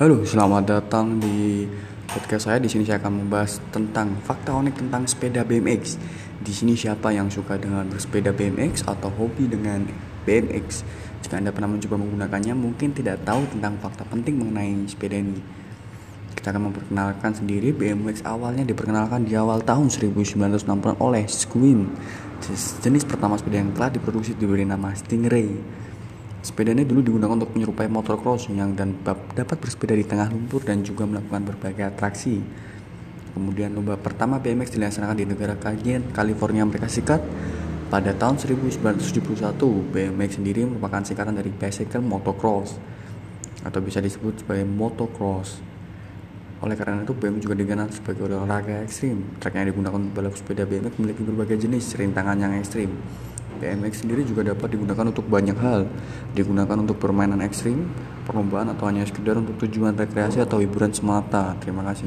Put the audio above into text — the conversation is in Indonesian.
Halo, selamat datang di podcast saya. Di sini saya akan membahas tentang fakta unik tentang sepeda BMX. Di sini siapa yang suka dengan bersepeda BMX atau hobi dengan BMX? Jika Anda pernah mencoba menggunakannya, mungkin tidak tahu tentang fakta penting mengenai sepeda ini. Kita akan memperkenalkan sendiri BMX awalnya diperkenalkan di awal tahun 1960 oleh Squim. Jenis pertama sepeda yang telah diproduksi diberi nama Stingray. Sepeda ini dulu digunakan untuk menyerupai motocross yang dan dapat bersepeda di tengah lumpur dan juga melakukan berbagai atraksi. Kemudian lomba pertama BMX dilaksanakan di negara kajian California, Amerika Serikat pada tahun 1971. BMX sendiri merupakan singkatan dari Bicycle Motocross atau bisa disebut sebagai motocross. Oleh karena itu, BMX juga dikenal sebagai olahraga ekstrim. Trek yang digunakan untuk balap sepeda BMX memiliki berbagai jenis rintangan yang ekstrim. BMX sendiri juga dapat digunakan untuk banyak hal. Digunakan untuk permainan ekstrim, perlombaan atau hanya sekedar untuk tujuan rekreasi atau hiburan semata. Terima kasih.